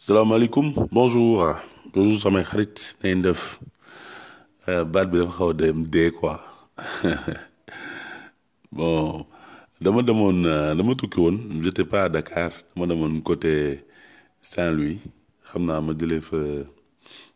salaamaaleykum bonjour bonjour samay xarit na ngeen def euh, baat bi dafa xaw a dem dee quoi bon dama demoon euh, dama tukki woon j'étais pas à Dakar dama demoon côté Saint-Louis xam naa ma jëlee fa.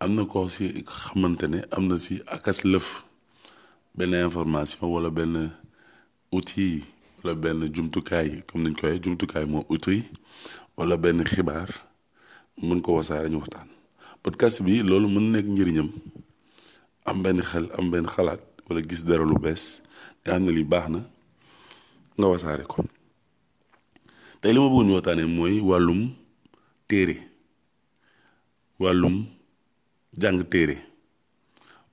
am na ko si xamante ne am na si akas lëf benn information wala benn outil wala benn jumtukaay comme niñ koy jumtukaay moo outil wala benn xibaar mën ko wasaare ñu waxtaan podcast bi loolu mën nekk njëriñam am benn xel am benn xalaat wala gis dara lu bees nga xam ne lii baax na nga wasaare ko tey li ma bëggoon ñu waxtaanee mooy wàllum téere wàllum jàng téere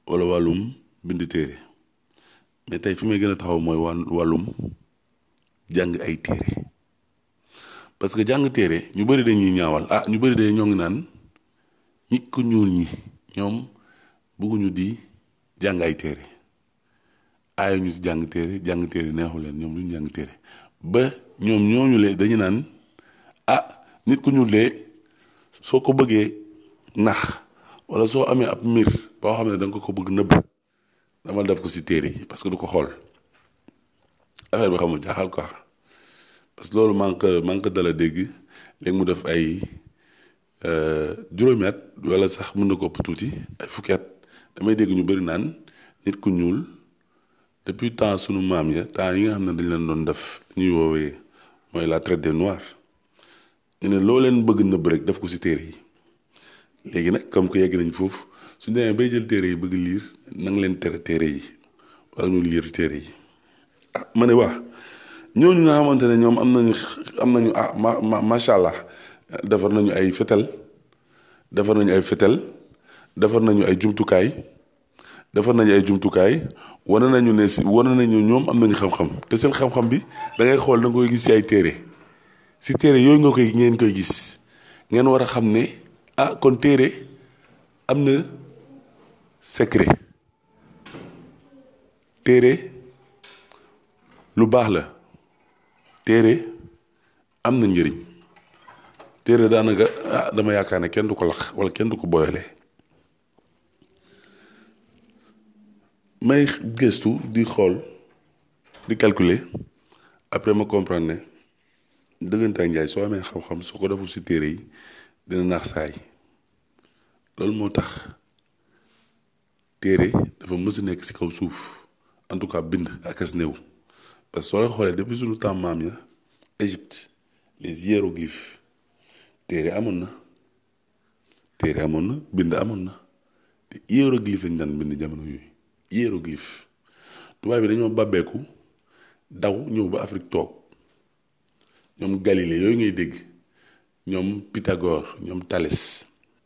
wala wàllum bind téere mais tey fi may gën a taxaw mooy wàllum jàng ay téere parce que jàng téere ñu bëri dañuy ñaawal ah ñu bëri dañuy ñoo ngi naan nit ku ñuul ñi ñoom bëgguñu di jàng ay téere aay ñu si jàng téere jàng téere neexu leen ñoom duñu jàng téere ba ñoom ñooñu lee dañu naan ah nit ku ñuul lee soo ko bëggee nax wala soo amee ab mbir boo xam ne da ko ko bëgg nëbb dama def ko si téere yi parce que du ko xool affaire bi xamul jaaxal quoi parce que loolu manque manque dala dégg léegi mu def ay euh, juróomi at wala sax mën na ko ëpp tuuti ay fukki at damay dégg ñu bëri naan nit ku ñuul depuis temps sunu maam ya temps yi nga xam ne dañ leen doon def ñuy woowee mooy la traite des noirs ñu ne loo leen bëgg nëbb rek def ko si téere yi léegi nag comme que yegg nañ foofu su demee bay jël téere yi bëgg liir na leen tere téere yi wala ñu liir téere yi. ah ma ne waa ñooñu nga xamante ne ñoom am nañu am nañu ah ma macha allah defar nañu ay fetel defar nañu ay fetel defar nañu ay jumtukaay defar nañu ay jumtukaay wane nañu ne si wane nañu ñoom am nañu xam-xam te seen xam-xam bi da ngay xool da nga koy gis si ay téere si téere yooyu nga koy ngeen koy gis ngeen war a xam ne ah kon téere am na secret. téere lu baax la téere am na njëriñ téere daanaka ah dama yaakaar ne kenn du ko lax wala kenn du ko boyale may gëstu di xool di calculer après ma comprendre ne dëggantaay njaay soo amee xam-xam soo ko deful si téere yi dina naax saay loolu moo tax téere dafa mës a nekk si kaw suuf en tout cas bind ak as néew parce que soo leen xoolee depuis suñu temps maam ya Égypte les hiéroglyphes téere amoon na téere amoon na bind amoon na te hiéroglyphe lañ daan bind jamono yooyu hiéroglyphe tubaab bi dañoo bàbbeeku daw ñëw ba Afrique toog ñoom Galilée yooyu ngay dégg ñoom Pythagore ñoom Thalès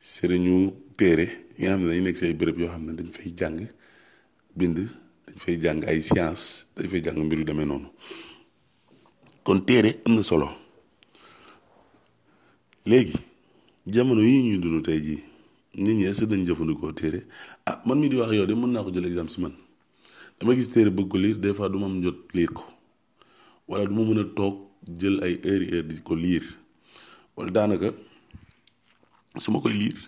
sëriñu téere yi nga xam ne dañu nekk si ay béréb yoo xam ne dañ fay jàng bind dañ fay jàng ay science dañ fay jàng mbir yu demee noonu kon téere am na solo léegi jamono yi ñuy dund tey jii nit ñi est-ce dañ jëfandikoo téere ah man mi di wax yow de mën naa ko jël exemple si man dama gis téere bëgg ko liir des fois du ma am jot liir ko wala du ma mën a toog jël ay heure heure di ko liir wala daanaka su ma koy liir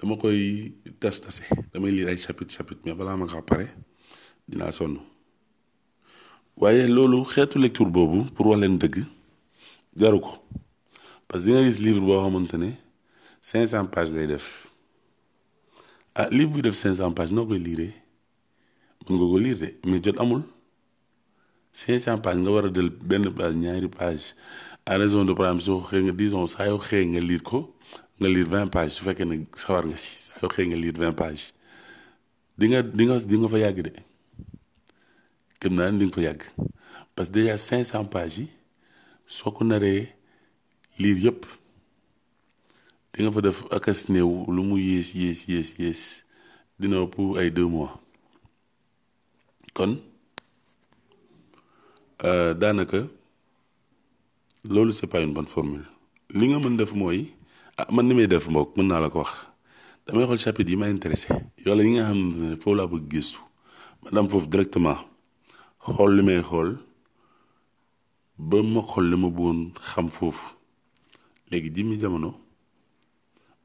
dama koy tas tase damay liir ay chapitre chapitre mais balaa ma kaa pare dinaa sonn waaye loolu xeetu lecture boobu pour wax leen dëgg jaru ko parce que di nga gis livre boo xamante ne cinq cent pages lay def ah livre buy def cinq cent pages noo koy liiree mën nga ko liir de mais jot amul 500 pages nga war a del benn page ñaari page à raison de par exemple soo xëy nga disons saa yoo xëy nga lire ko nga lire 20 pages su fekkee ne sawar nga si saa yoo xëy nga lire 20 pages di nga di nga di nga fa yàgg de gëm naa ne di nga fa yàgg parce que déjà 500 pages yi soo ko naree lire yëpp di nga fa def akas néew lu mu yées yées yées yées dina ëpp ay 2 mois. kon euh, daanaka loolu c'est pas une bonne formule li nga mën def mooy ah man ni may def mbokk mën naa la ko wax damay xool chapitre yi ma intéressé wala yi nga xam ne foofu laa bëgg gëstu ma dem foofu directement xool li may xool ba ma xool li ma bëggoon xam foofu léegi jimmi jamono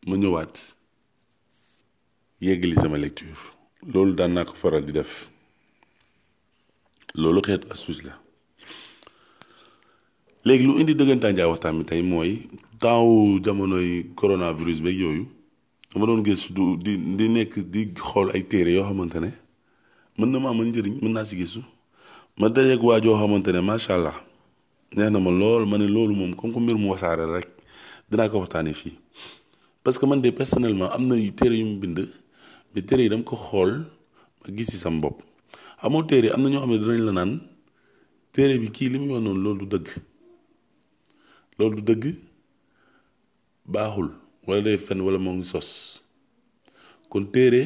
ma ñëwaat yeggali sama lecture loolu daan naa ko faral di def loolu xeetu astuce la léegi lu indi dëggantaan jaay waxtaan bi tey mooy temps jamonoy coronavirus beeg yooyu dama doon gëstu du di di nekk di xool ay téere yoo xamante ne mën na ma amal njëriñ mën naa si gëstu ma dajeeg waa joo xamante ne macha allah neex na ma lool ma ne loolu moom comme que mbir mu wasaare rek dinaa ko waxtaanee fii parce que man de personnellement am na téere yu mu bind mais téere yi dama ko xool ma gis ci sama bopp amoo téere am na ñoo xam ne dinañ la naan téere bi kii li mu wax noonu loolu du dëgg loolu du dëgg baaxul wala day fen wala moo ngi sos kon téere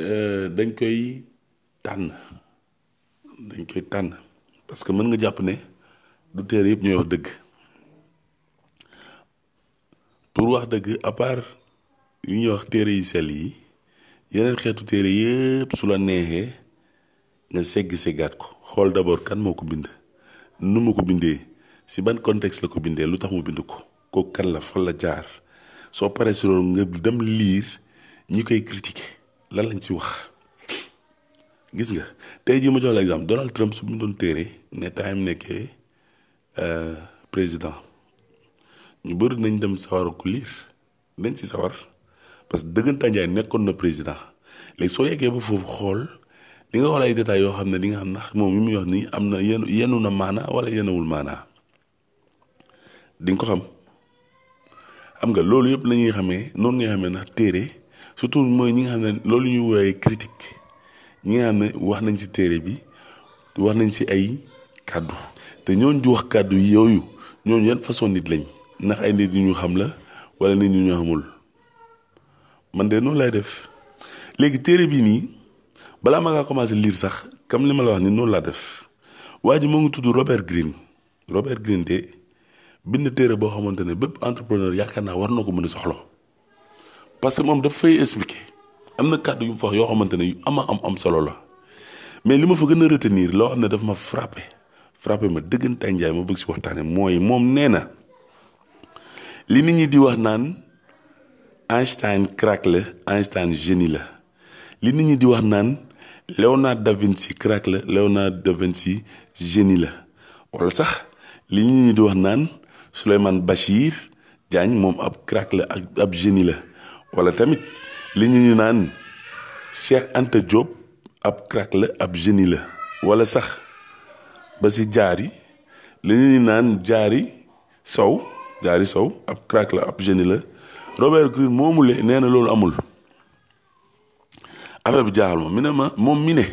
euh, dañ koy tànn. dañ koy tànn parce que mën nga jàpp ne du téere yëpp ñooy wax dëgg pour wax dëgg à part yu ñuy wax téere yu sell yi yeneen xeetu téere yëpp su la neexee nga segg seggaat ko xool d'abord kan moo ko bind nu mu ko bindee si ban contexte la ko bindee lu tax mu bind ko kooku kan la fan la jaar soo paree si loolu nga dem liir ñi koy critiquer lan lañ ci wax gis nga tey jii ma jox la exemple Donald Trump su mu doon téere ne time nekkee euh, président ñu bëri nañ dem sawar ko liir dañ ci sawar parce que dëggantaan Njaay nekkoon na président léegi soo yeggee ba foofu xool di nga xool ay détails yoo xam ne di nga xam ndax moom mi muy wax nii am na yenu yenu na maanaa wala yenuwul maanaa di ko xam xam nga loolu yëpp la ñuy xamee noonu ngay xamee ndax téere surtout mooy ñi nga xam ne loolu ñuy woowee critique ñi nga xam ne wax nañ ci téere bi wax nañ ci ay kàddu te ñooñu di wax kàddu yooyu ñooñu yan façon nit lañ ndax ay nit yu ñu xam la wala nit ñu ñu xamul man de noonu lay def léegi téere bii nii balaa ma ngaa commencé liir sax comme li ma la wax ni noonu laa def waa ji moo ngi tudd Robert Greene Robert Greene de bind téere boo xamante ne bépp entrepreneur yaakaar naa war na ko mën a soxla parce que moom daf fay expliquer am na kàddu yu mu fa yoo xamante ne yu ama am am solo la mais li ma fa gën a retenir loo xam ne daf ma frappé frappé ma dëggantaay njaay ma bëgg si waxtaane mooy moom nee na li nit ñi di wax naan Einstein crack la Einstein génie la li nit ñi di wax naan Léonard da Vinci crack la Léonard da Vinci génie la wala sax li nit ñi di wax naan Souleymane Bachir Diagne moom ab crack la ak ab génie la wala tamit li nit ñi naan Cheikh Anta Diop ab crack la ab génie la wala sax ba si jaari li nit ñi naan jaari sow jaari sow ab crack la ab génie la Robert Greene moomu le nee na loolu amul affaire bi jaaxal ma mi ne ma moom mi ne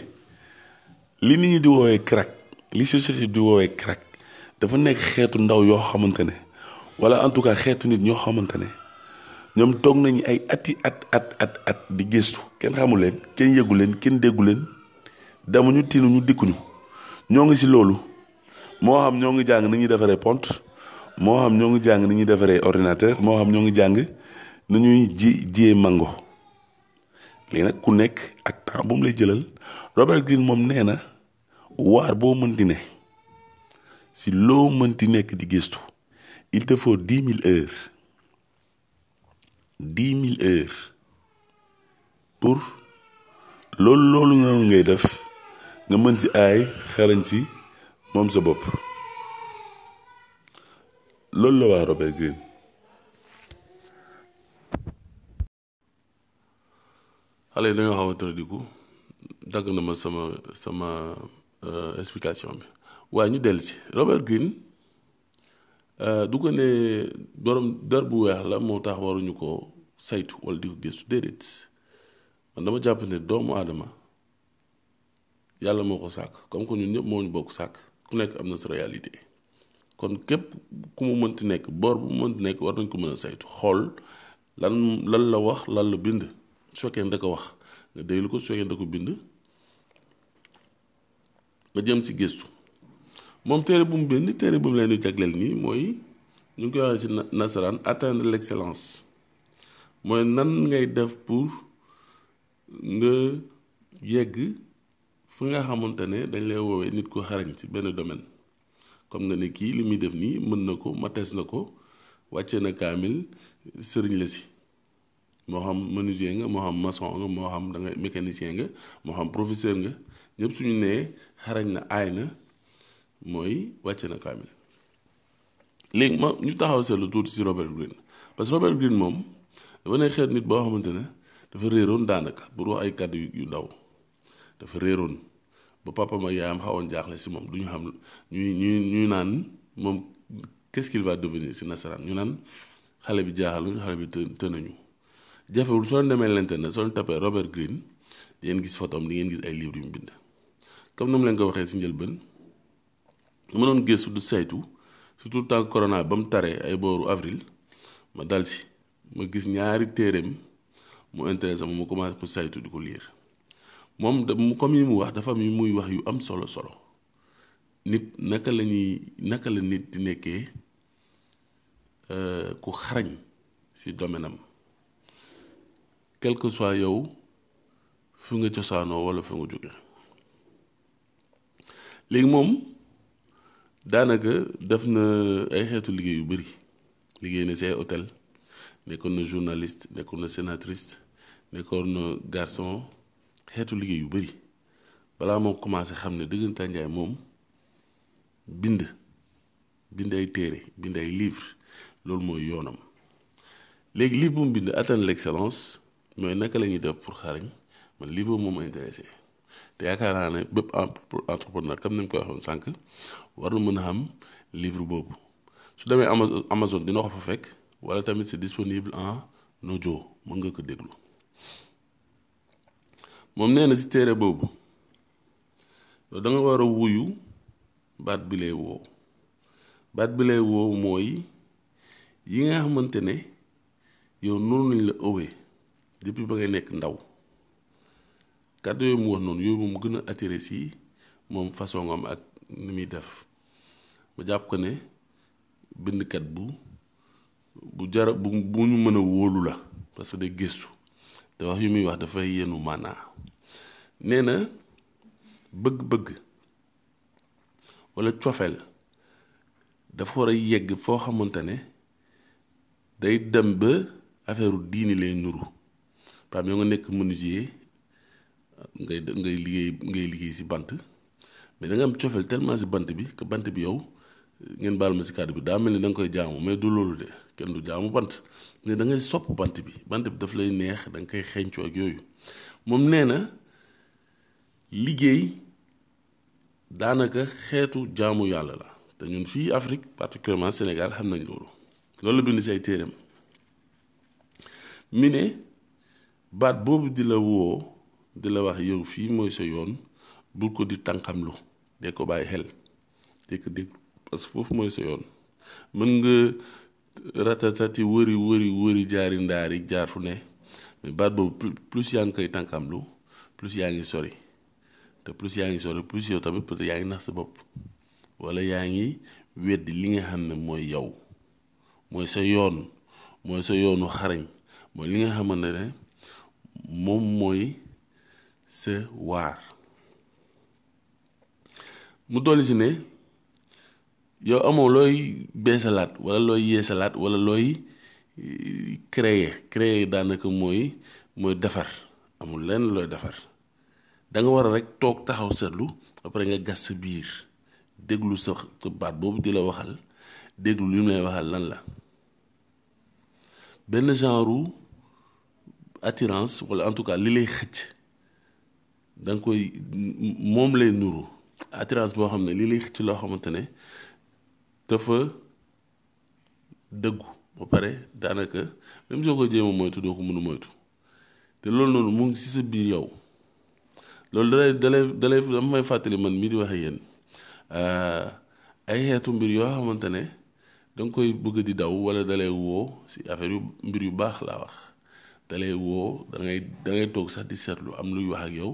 li nit ñi di woowee crack li société di woowee crack dafa nekk xeetu ndaw yoo xamante ne wala en tout cas xeetu nit ñoo xamante ne ñoom toog nañu ay ati at at at at di gëstu kenn xamu leen kenn yëgu leen kenn déggu leen demuñu tiinuñu dikkuñu ñoo ngi si loolu moo xam ñoo ngi jàng ni ñuy defaree pont moo xam ñoo ngi jàng ni ñuy defaree ordinateur moo xam ñoo ngi jàng ni ñuy ji jiyee mango léegi nag ku nekk ak temps bu mu lay jëlal Robert Greene moom nee na waar boo mënti ne si loo mënti nekk di gëstu il te faut dix mille heures dix mille heures pour loolu loolu noonu ngay def nga mën si aay xarañ si moom sa bopp loolu la waa Robert Greene xale yi dañoo xaw a tëradiku dagg na ma sama sama euh, explication bi waaye ñu dellu si Robert Greene euh, du ko ne borom der bu weex la moo tax waruñu ko saytu wala di ko gëstu déedéet man dama jàpp ne doomu aadama yàlla moo ko sàkk comme que ñun ñëpp moo ñu bokk sàkk ku nekk am na sa réalité kon képp ku mu mënti nekk boor bu mu mënti nekk war nañ ko mën a saytu xool lan lan la wax lan la bind su fekkee ne da ko wax nga déglu ko su fekkee ne da ko bind nga jëm si gëstu moom téere bu mu bind téere bu mu leen di jagleel nii mooy ñu ngi koy waxee si nasaraan atteindre l'excellence mooy nan ngay def pour nga yegg fu nga xamante ne dañ lay woowee nit ku xarañ ci benn domaine comme nga ne kii li muy def nii mën na ko matees na ko wàcce na kaamil sëriñ la si moo xam menuisier nga moo xam maçon nga moo xam da nga mécanicien nga moo xam professeur nga ñëpp suñu nee xarañ na aay na mooy wàcce na kaamil léegi ma ñu taxaw seetlu tuuti si Robert Greene parce que Robert Greene moom dafa nekk xeet nit boo xamante ne dafa réeroon daanaka pour wax ay kàddu yu ndaw dafa réeroon ba papa ma yaayam xawoon jaaxle si moom du ñu xam ñuy ñuy ñuy naan moom qu'est-ce qu'il va devenir si nasaraan ñu naan xale bi jaaxaluñu xale bi të të nañu jafewul soo demee l'internet soo tapee Robert Greene di ngeen gis photom di ngeen gis ay livres yu mu bind comme ni mu leen ko waxee si njëlbeen ma doon gëstu du saytu surtout temps corona ba mu taree ay booru avril ma dal si ma gis ñaari téereem mu intéressé ma mu commencé ko saytu di ko liir moom da mu comme yi mu wax dafa am yu muy wax yu am solo solo nit naka la ñuy naka la nit di nekkee euh, ku xarañ si domaine am quelque soit yow fi nga cosaanoo wala fi nga jóge léegi moom daanaka def na ay xeetu liggéey yu bëri liggéey na si ay hôtel nekkoon na journaliste nekkoon na sénatrice nekkoon na garçon xeetu liggéey yu bëri balaa moo commencé xam ne dëggantaan Njaay moom bind bind ay téere bind ay livre loolu mooy yoonam léegi livre bu mu bind atteindre l'excellence mais naka la ñuy def pour xarañ man lii boobu moom intéressé te yaakaar naa ne bépp entrepreneur comme ni mu ko waxoon sànq war na mën a xam livre boobu su demee Amazon dina ko fa fekk wala tamit c'est disponible en audio mën nga ko déglu moom nee na si téere boobu da nga war a wuyu baat bi lay woo baat bi lay woo mooy yi nga xamante ne. yow noonu lañ la ëwee depuis ba ngay nekk ndaw kàddu yooyu mu wax noonu yooyu moom gën a attiré si moom façon am ak ni muy def ma jàpp ko ne bindkat bu bu jara bu bu ñu mën a wóolu la parce que day gëstu te wax yu muy wax dafay yenu maanaa nee na bëgg-bëgg walla cofeel dafa war a yegg foo xamante ne day dem ba affaire diini lay nuru par exemple nga nekk menuisier ngay ngay liggéey ngay liggéey si bant mais da nga am cofeel tellement si bant bi que bant bi yow ngeen baal ma si kàddu bi daa mel ni da nga koy jaamu mais du loolu de kenn du jaamu bant mais da ngay sopp bant bi bant bi daf lay neex da nga koy xeeñcoo ak yooyu moom nee na liggéey. daanaka xeetu jaamu yàlla la te ñun fii Afrique particulièrement Sénégal xam nañ loolu loolu la bind si ay téeram mi ne baat boobu di la woo di la wax yow fii mooy sa yoon bul ko di tànqamlu de ko bàyyi xel de ko déglu parce que foofu mooy sa yoon mën nga ratatati wëri wëri wëri jaari ndaari jaar fu ne mais baat boobu plus yaa ngi koy tànqamlu plus yaa ngi sori te plus yaa ngi sori plus yow tamit peut-être yaa ngi nax sa bopp wala yaa ngi weddi li nga xam ne mooy yow mooy sa yoon mooy sa yoonu xarañ mooy li nga xamante ne moom mooy sa waar mu dolli si ne yow amoo looy beesalaat wala looy yeesalaat wala looy eh, créer créer daanaka mooy mooy defar amul lenn looy defar da nga war a rek toog taxaw seetlu après nga gas sa biir déglu sa baat boobu di la waxal déglu li mu lay waxal lan la benn genre attirance wala en tout cas li lay xëcc da nga koy moom lay nuru attirance boo xam ne li lay xëcc loo xamante ne dafa dëggu ba pare daanaka même soo ko jéem a moytu doo ko mën a moytu te loolu noonu mu ngi si sa biir yow loolu dalay dalay dalay dama may fàttali man mii di wax ak yéen euh, ay xeetu mbir yoo xamante ne da nga koy bëgg di daw wala dalay woo si affaire yu mbir yu baax laa wax dalay woo da ngay da ngay toog sax di seetlu am luy wax ak yow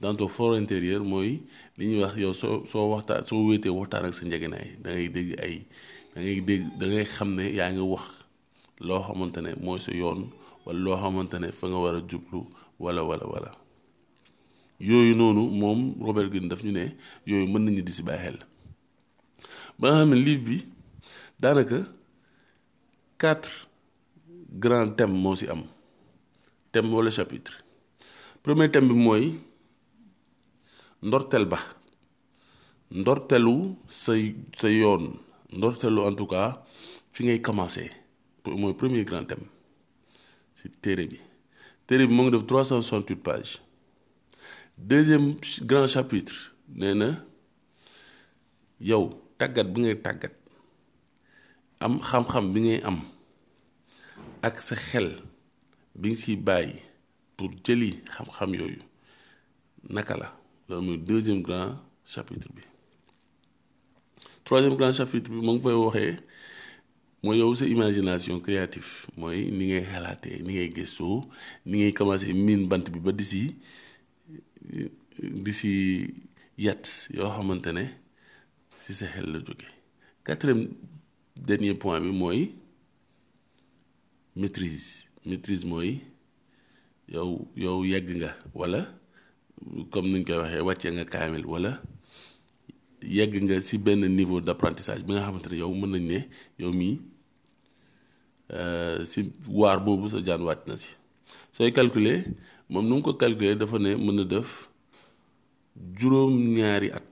dans ton fort intérieur mooy li ñuy wax yow soo soo waxtaan soo wéetee waxtaan ak sa njëgënaay da ngay dégg ay da ngay dégg da ngay xam ne yaa ngi wax loo xamante ne mooy sa yoon wala loo xamante ne fa nga war a jublu wala wala wala yooyu noonu moom Robert Greene daf ñu ne yooyu mën nañu di si bàyyi xel ba nga xam ne livre bi daanaka quatre grands thèmes moo si am thème wala chapitre premier thème bi mooy ndorteel ba ndortelu sa sa yoon ndortelu en tout cas fi ngay commencer mooy premier grand thème si téere bi téere bi moo ngi def 368 pages deuxième grand chapitre nee na yow tàggat bi ngay tàggat am xam-xam bi ngay am ak sa xel bi nga siy bàyyi pour jëli xam-xam yooyu naka la loolu muy deuxième grand chapitre bi troisième grand chapitre bi mu ngi fay waxee mooy yow sa imagination créative mooy ni ngay xalaatee ni ngay gëstoo ni ngay commencé miin bant bi ba di si di si yat yoo xamante ne si sa xel la jóge quatrième dernier point bi mooy maîtrise maîtrise mooy yow yow yegg nga wala comme niñ koy waxee wàccee nga kaamil wala yegg nga si benn niveau d'apprentissage bi nga xamante ne yow mën nañ ne yow mii euh, si waar boobu sa jaan wàcc na si sooy calculer moom nu mu ko calculer dafa ne mën na def juróom-ñaari at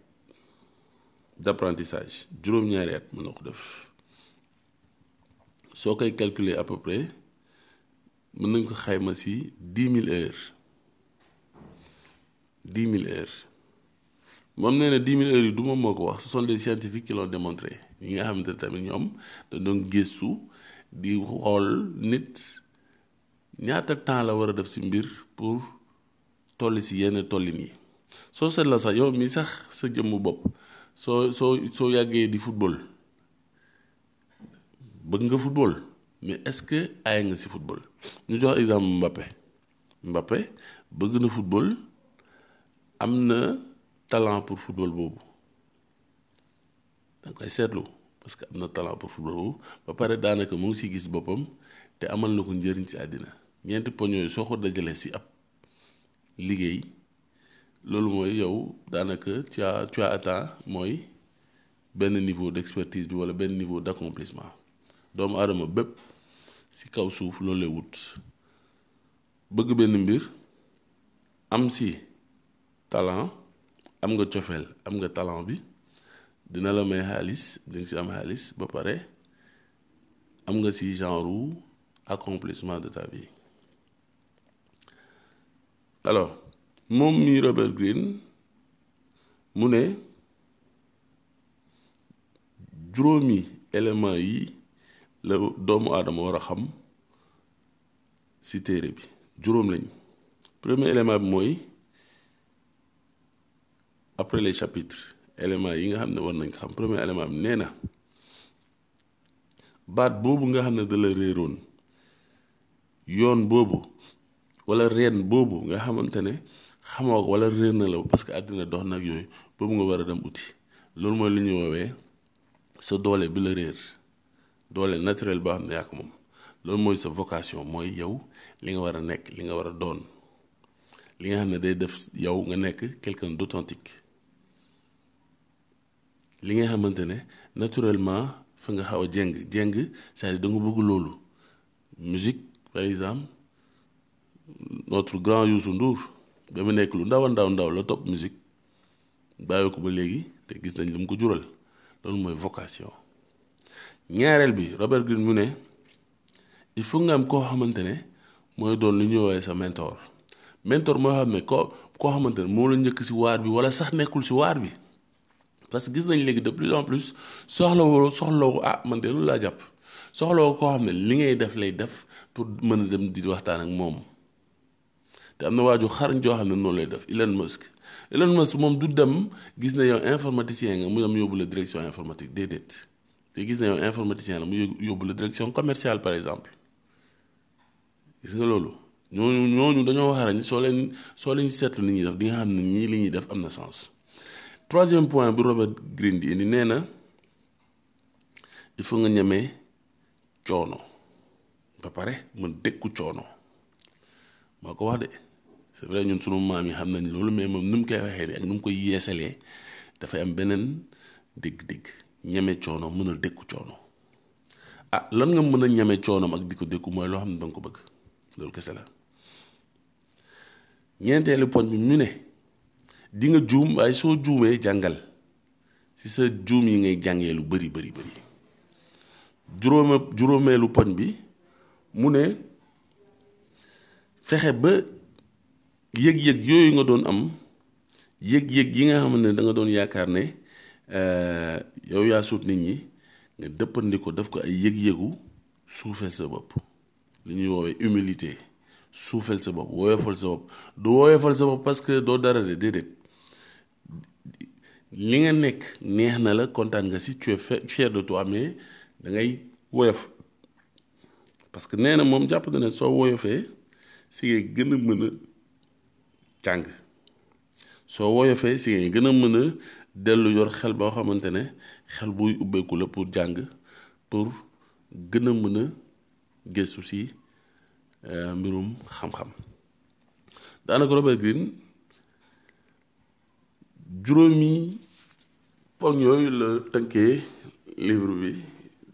d'apprentissage juróom-ñaari at mën na ko def soo koy calculer à peu près mën nañ ko xayma si dix mille heures dix mille heures moom nee na dix mille heures yi du moom moo ko wax ce sont des scientifiques qui l'ont démontré ñi nga xamante ne tamit ñoom da doon gëstu di xool nit ñaata temps la war a def si mbir pour tolli si yenn tollin yi soo seet la sax yow mi sax sa jëmmu bopp soo soo soo yàggee di football bëgg nga football mais est-ce que aay nga si football ñu jox exemple Mbappé Mbappé bëgg na football am na talent pour football boobu da koy seetlu parce que am na talent pour football boobu ba pare daanaka mu ngi si gis boppam te amal na ko njëriñ si àddina ñeenti poñ yooyu soo ko dajalee si ab liggéey loolu mooy yow daanaka tu as tu as atteint mooy. benn niveau d'expertise bi wala benn niveau d'accomplissement doomu aadama bépp si kaw suuf loolu lay wut bëgg benn mbir am si talent am nga cofeel am nga talent bi dina la may xaalis di nga si am xaalis ba pare am nga si genre accomplissement de ta vie alors moom mi Robert Greene mu ne juróomi élément yi la doomu aadama war a xam ci téere bi juróom lañ premier élément bi mooy après les chapitres éléments yi nga xam ne war nañ ko xam premier élément bi nee na baat boobu nga xam ne da la réeroon yoon boobu wala reen boobu nga xamante ne xamoo ko wala réer na la parce que àddina dox nag yooyu boobu nga war a dem uti loolu mooy li ñuy woowee sa doole bi la réer doole naturel boo xam ne yaa moom loolu mooy sa vocation mooy yow li nga war a nekk li nga war a doon li nga xam ne day def yow nga nekk quelqu'un d'authentique li nga xamante ne naturellement fa nga xaw a jeng jeng c'est-à-dire da nga bëgg loolu musique par exemple notre grand Youssou Ndour ba mu nekk lu ndaw a ndaw ndaw la topp musique bàyyi ko ba léegi te gis nañ lu mu ko jural loolu mooy vocation ñaareel bi Robert Greene mu ne il faut nga am koo xamante ne mooy doon lu ñuy woowee sa mentor mentor mooy xam ne ko koo xamante ne moo la njëkk si waar bi wala sax nekkul si waar bi parce que gis nañ léegi de plus en plus soxla woo soxla woo ah man de loolu laa jàpp soxla woo koo xam ne li ngay def lay def pour mën a dem di waxtaan ak moom te am na waaju xarañ joo xam ne noonu lay def Elon Musk Elon Musk moom du dem gis ne yow informaticien nga mu dem yóbbu la direction informatique déedéet. te gis na yow informaticien la mu yóbbu la direction commerciale par exemple gis nga loolu ñooñu ñooñu dañoo wax rek soo leen soo leen seetlu nit ñi def di nga xam ne ñii li ñuy def am na sens troisième point bu Robert Greene di indi nee na il faut nga ñemee coono ba pare mën dékku coono moo ko wax de c'est vrai ñun sunu maam yi xam nañ loolu mais moom nu mu koy waxee ak nu mu koy yeesalee dafay am beneen dégg-dégg ñeme coono mën a dékku coono ah lan nga mën a ñeme coonoom ak di ko dékku mooy loo xam ne danga ko bëgg loolu kese la ñeenteelu poñ bi ñu ne di nga juum waaye soo juumee jàngal ci sa juum yi ngay jàngee lu bari bari bari juróoma juróomeelu poñ bi mu ne fexe ba yëg-yëg yooyu nga doon am yëg-yëg yi nga xam ne danga doon yaakaar ne euh, yow yaa suut nit ñi nga dëppandi ko def ko ay yëg-yëgu suufee sa bopp li ñuy woowee humilité suufeel sa bopp woyofal sa bopp du woyofal sa bopp parce que doo dara de déedéet li nga nekk neex na la kontaan nga si tu es fier de toi mais da ngay woyof parce que nee na moom jàpp na ne soo woyofee si ngay gën a mën a jàng soo woyofee si ngay gën a mën a dellu yor xel boo xamante ne xel buy ubbeeku la pour jàng pour gën a mën a gëstu si euh, mbirum xam-xam daanaka Robert Greene juróomi poñ yooyu la tënkee livre bi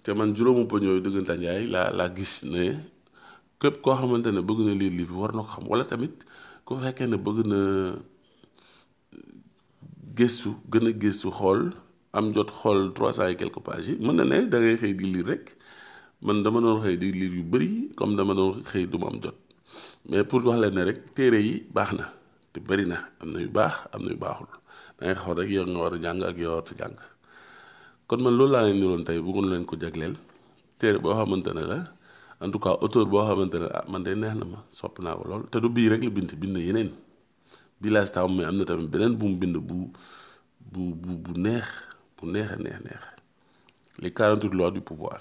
te man juróomu poñ yooyu dëggantaan Njaay laa laa gis ne képp koo xamante ne bëgg na lire livre bi war na ko xam wala tamit ku fekkee ne bëgg na gëstu gën a gëstu xool am jot xool trois cent et quelques pages yi mën na ne da ngay xëy di lire rek man dama doon xëy di lire yu bëri comme dama doon xëy du ma am jot mais pour wax leen ne rek téere yi baax na te bëri na am na yu baax am na yu baaxul da ngay xool rek yow nga war a jàng ak yow war a jàng kon man loolu laa leen niroon tey bëggoon leen ko jagleel téere boo xamante ne la en tout cas auteur boo xamante ne ah man de neex na ma sopp naa ko lool te du bii rek la bind bind na yeneen. bi laa staaw mais am na tamit beneen bu mu bind bu bu bu bu neex bu neex a neex neex les quarante huit lois du pouvoir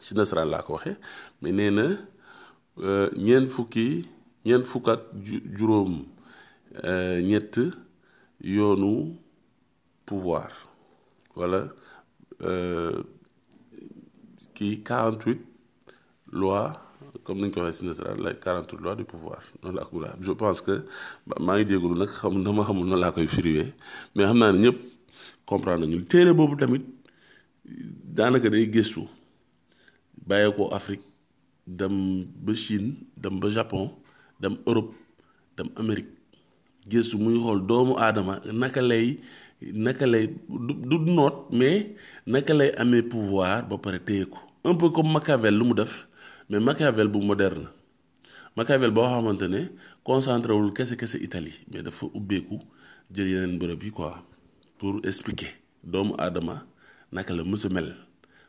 si nasaraan laa ko waxee mais nee na euh, ñeent fukki ñeent fukk ak juróom euh, ñett yoonu pouvoir wala euh, kii 48 lois comme ni ñu ko waxee si nasaraan la 48 lois du pouvoir noonu la ak la je pense que maa ngi jégalu nag xam dama xamul na laa koy firiwee mais xam naa ne ñëpp comprendre nañu téere boobu tamit daanaka day gëstu bàyyeekoo Afrique. dem ba Chine dem ba Japon dem Europe dem Amérique gëstu muy xool doomu aadama naka lay naka lay du du noot mais naka lay amee pouvoir ba pare téye ko un peu comme Machiavel lu mu def mais Machiavel bu moderne Machiavel boo xamante ne concentré wul kese kese Italie mais dafa ubbeeku jël yeneen bërëb yi quoi pour expliquer. doomu aadama naka la mës a mel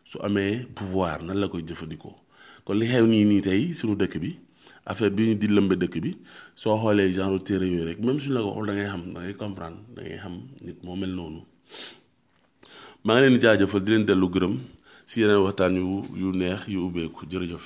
su amee pouvoir nan la koy jëfandikoo kon li xew nii nii tey suñu dëkk bi affaire bi ñu di lëmbe dëkk bi soo xoolee genre téere yooyu rek même suñu la ko waxul da ngay xam da ngay comprendre da ngay xam nit moo mel noonu maa ngi leen di jaajëfal di leen dellu gërëm si yeneen waxtaan yu yu neex yu ubbeeku jërëjëf.